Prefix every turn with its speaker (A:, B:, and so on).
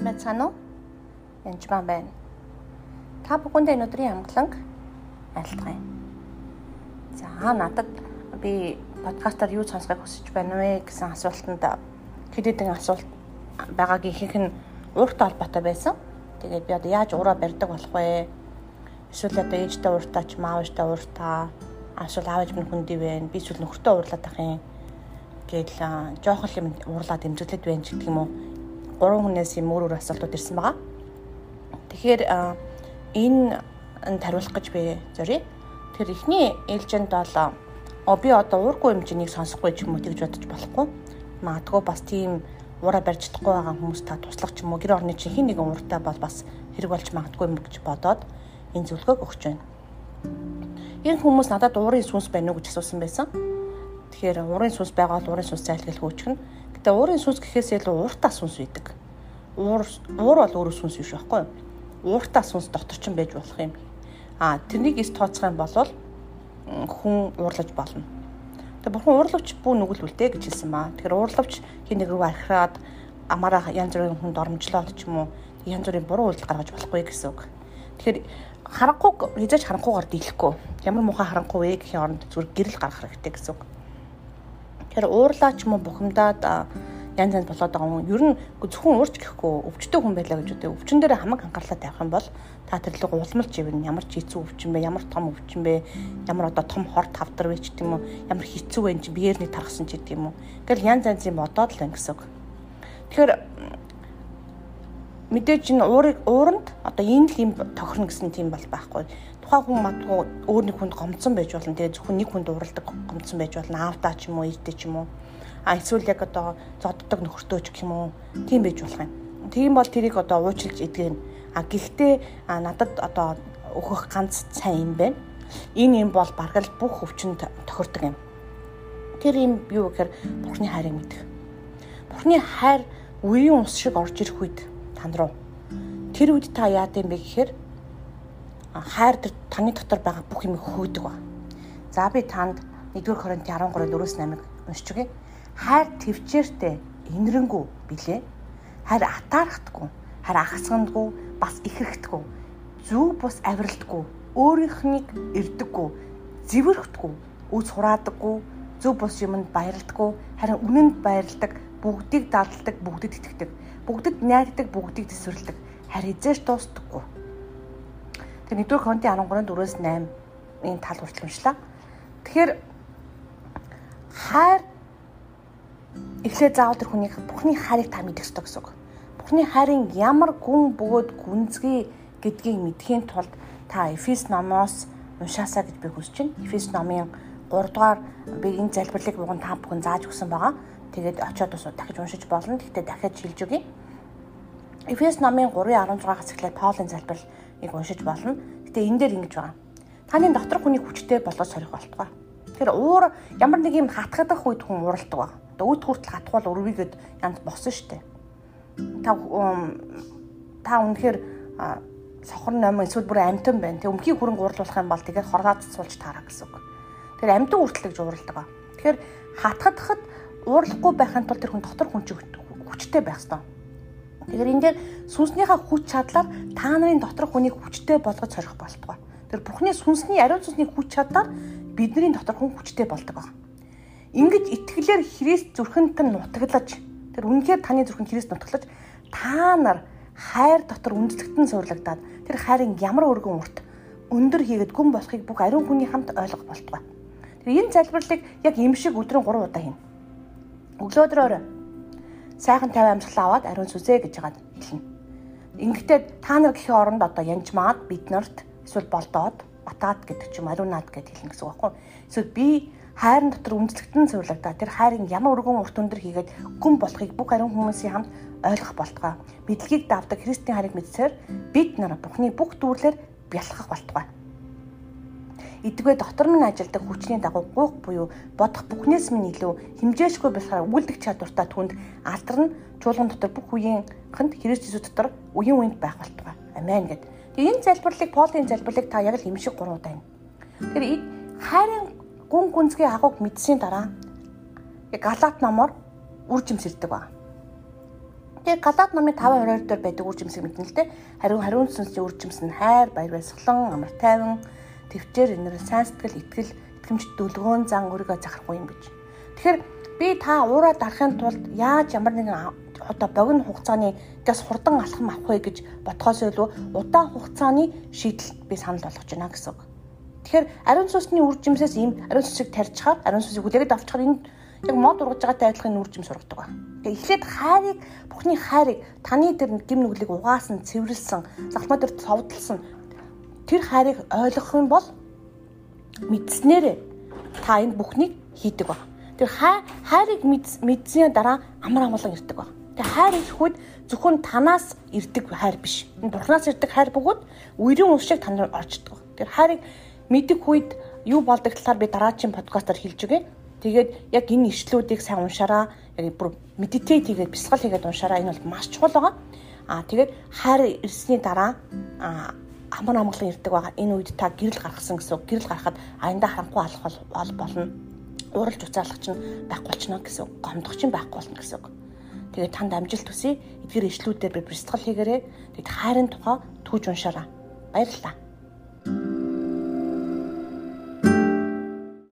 A: Сайн байцгаана уу? Янжмаа байна. Та бүхэндээ өнөөдрийн амгаланг айлтгая. За надад би подкастаар юу сонсохыг хүсэж байна вэ гэсэн асуултанд хэдийдэн асуулт байгааг ихэнх нь ууртай холбоотой байсан. Тэгээд би одоо яаж ураа барьдаг болох вэ? Эсвэл одоо ээжтэй ууртаа ч маавчтай ууртаа эсвэл аав ээж минь хүндий вэ? Би эсвэл нөхөртөө уурлаад ах юм гэдэл жоохон юм уурлаад дэмжиглээд байна ч гэдэг юм уу гурван хүнээс юм өөр өөр асуултууд ирсэн байгаа. Тэгэхээр энэ энд хариулах гэж би зорьё. Тэгэхээр эхний ээлжинд бол оо би одоо уургүй хэмжээнийг сонсохгүй ч юм уу тэгж бодож болохгүй. Магадгүй бас тийм ураа барьж чадахгүй байгаа хүмүүс та туслах ч юм уу гэр орны чинь хин нэгэн ууртай бол бас хэрэг болж магадгүй юм гэж бодоод энэ зөвлөгөөг өгч байна. Энэ хүмүүс надад уурын сүнс байна уу гэж асуусан байсан. Тэгэхээр уурын сүнс байгаа бол уурын сүнс зайлгал хөөчгөн. Гэтэ уурын сүнс гэхээс илүү ууртаа сүнс үйдэг. Уур уур бол өөрөө сүнс биш байхгүй юу? Ууртаа сүнс дотор ч байж болох юм. А тэрнийг эс тооцох юм бол хүн уурлаж болно. Тэгээ бурхан уурлавч бүү нүгэлвэлтэй гэж хэлсэн маа. Тэгэхээр уурлавч хин нэг рүү архираад амаараа янз бүрийн хүнд оромжлоод ч юм уу янз бүрийн буруу үйлдэл гаргаж болохгүй гэсэн үг. Тэгэхээр харанхуйг хизээч харанхуйгаар дийлэхгүй. Ямар муухай харанхуй вэ гэхийн оронд зүгээр гэрэл гаргах хэрэгтэй гэсэн үг. Тэгэхээр уурлаа ч юм уу бухимдаад янз янз болоод байгаа юм. Ер нь зөвхөн уурч гэхгүй өвчтөе хүн байлаа гэж үү. Өвчин дээр хамаг анхаарлаа тавих юм бол та тэрлэг улмалж ивэн ямар ч хэцүү өвчин бэ, ямар том өвчин бэ, ямар одоо том хор тавдар вэ ч гэдэг юм уу, ямар хэцүү вэ чи биеэр нэг тархсан ч гэдэг юм уу. Ингээл янз янзын бодоод л байна гэсэн үг. Тэгэхээр мэдээж энэ уурыг ууранд одоо энэ л юм тохирно гэсэн тийм бол байхгүй тухайн хүн матгүй өөр нэг хүнд гомцсон байж болно. Тэгээ зөвхөн нэг хүнд уралдаг гомцсон байж болно. Аавдаа ч юм уу, ээжтэй ч юм уу. А эсвэл яг одоо зодддаг нөхөртөө ч гэх юм уу. Тийм байж болох юм. Тийм бол тэрийг одоо уучлж идэгэн. А гэхдээ надад одоо өгөх ганц сайн юм байна. Энэ юм бол баргал бүх өвчнөд тохирдог юм. Тэр юм юу гэхээр Бурхны хайрыг мэдэх. Бурхны хайр үеийн ус шиг орж ирэх үед тань руу. Тэр үед та яа гэм бэ гэхээр хайр тэр таны дотор байгаа бүх юм хөөдөг ба. За би танд 1-р Коринт 13-ийн 4-8-ыг уншиж өгье. Хайр төвчээртэй инэрэнгүү билээ. Хайр атаархдаггүй, хайр ахсгандгүй, бас ихэрхтгүү. Зүв бус авиралдаггүй, өөрийнхнийг эрдэггүй, зэвэрхдэггүй, үс хураадаггүй, зөв бус юмд баярлдаггүй, харин үнэнд баярладаг, бүгдийг дадалдаг, бүгдэд итгэдэг, бүгдэд найддаг, бүгдийг төсвөрлөдөг, харин эзэж дуустдаггүй Тэгээ 1-р Коринт 13-ын 4-өөс 8 энэ тал хүртэл уншлаа. Тэгэхээр хайр эхлээ заавал тэр хүний Бурхны хайрыг та мэдэх ёстой гэсэн үг. Бурхны хайрын ямар гүн бөгөөд гүнзгий гэдгийг мэдхийн тулд та Эфес номоос уншаасаа гэж би хүсэж байна. Эфес номын 3 дугаар би энэ залбирлыг бүгэн та бүхэн зааж өгсөн байгаа. Тэгээд очиод бас дахиж уншиж болно. Гэхдээ дахиад шилж өгье. Эфес номын 3:16-аас эхлээд Паулын залбирал ийг уншиж болно. Гэтэ энэ дээр ингэж байгаа. Таны дотор хүний хүчтэй болоод сорих болтугай. Тэгэхээр уур ямар нэг юм хатгадах үед хүн ууралдаг ба. Одоо үт хүртэл хатгуул өрвигээд янз босон штэ. Та та үнэхээр сохор ном эсвэл бүр амтан байна. Тэг өмхий хөрөнгө уурлуулах юм бол тэгээд хорлоод суулж таараа гэсэн үг. Тэгэхээр амтан ууралдаг ба. Тэгэхээр хатгадахад уурлахгүй байхын тулд тэр хүн дотор хүн хүчтэй байх хэрэгтэй Тэгэхээр энэ дээр сүнснийхаа хүч чадлаар та нарын доторх хүнийг хүчтэй болгож сорих болтугай. Тэр Бурхны сүнсний ариун сүнсний хүч чадлаар бидний дотор хүн хүчтэй болдог байна. Ингэж итгэлээр Христ зүрхэнд нь нутаглаж тэр үнэхээр таны зүрхэнд Христ нутаглаж та нар хайр дотор үндэслэгтэн суурлагдаад тэр хайрын ямар өргөн урт өндөр хийгээд гүн болохыг бүх ариун хүний хамт ойлгох болтугай. Тэр энэ залбирлыг яг юм шиг өдрийн 3 удаа хийнэ. Өглөөдрөөр сайхан 50 амьсгал аваад ариун сүзээ гэж хагаад хэлнэ. Ингэхдээ та нар гэхийн оронд одоо янжмаад бид нарт эсвэл болдоод батаад гэдэг ч юм ариунаад гэж хэлнэ гэсэн үг байхгүй. Эсвэл би хайрын дотор үндэслэгтэн суйрлагдаа тэр хайрын ямар өргөн урт өндөр хийгээд гүн болохыг бүх ариун хүмүүсийн хамт ойлгох болтугай. Бидлэгийг давдаг Христийн хайрыг мэдсээр бид нар Бурхны бүх дүүрлэр бялхах болтугай эдгээ дотор минь ажилдаг хүчний дагуу гуйх буюу бодох бүхнээс минь илүү хэмжээшгүй болохоор үлдэх чадвартай түнд алдар нь чуулган дотор бүх үеийн ханд Христ Иесус дотор үеийн үеинд байх болтугай. Амен гэд. Тэгээ энэ залбирлыг Полын залбирлыг та яг л хэмшиг гурав удаа юм. Тэр хайрын гүн гүнзгий агууг мэдсийн дараа яг Галаат номоор үр жимсэлдэг ба. Тэгээ Галаад номын 5:22 дээр байдаг үр жимсийг мэднэ л дээ. Хариу хариун сүнсийн үр жимс нь хайр, баяр баясгалан, амар тайван, төвчээр энэр сайн сэтгэл, итгэл, итгэмж дүлгөөн зан өөрийгөө захарахгүй юм гэж. Тэгэхээр би та уураа дарахын тулд яаж ямар нэгэн одоо богино хугацааны газ хурдан алхам авах вэ гэж бодхоос илүү удаан хугацааны шийдэл би санал болгож байна гэсэн үг. Тэгэхээр ариун сүнсний үр жимсээс ийм ариун сүнсийг тарьчихаар ариун сүнсийг хүлээгээд авчихаар энэ яг мод ургаж байгаатай адилхан нүүр жим сургадаг ба. Тэгээ эхлээд хайрыг Бурхны хайрыг таны дээр гим нүглийг угаасан, цэвэрлсэн, залхмаа дээр цовдлсон тэр хайрыг ойлгох юм бол мэдснээрээ та энэ бүхнийг хийдэг ба. Тэр хайрыг мэдсэний дараа амар амгалан ирдэг ба. Тэгээ хайр ирэхүүд зөвхөн танаас ирдэг хайр биш. Энэ Бурханаас ирдэг хайр бөгөөд үерийн ус шиг танд орчдөг. Тэр хайрыг мэддэг үед юу болдог талаар би дараагийн подкастаар хэлж өгье. Тэгээд яг энэ ишлүүдийг сайн уншаараа яг бүр медитейт хийгээд бясалгал хийгээд уншаараа энэ бол маш чухал байгаа. Аа тэгээд хайр ирсний дараа аа амар амгалан ирдэг байгаа. Энэ үед та гэрэл гаргасан гэсэн. Гэрэл гарахад аяндаа харанхуй алах бол болно. Ууралж уцаалах чинь байхгүй болчихно гэсэн. Гомдох чинь байхгүй болно гэсэн. Тэгээд танд амжилт хүсье. Эдгээр ишлүүдээр би бясалгал хийгээрэй. Тэгээд хайрын тухай түүж уншаараа. Баярлалаа.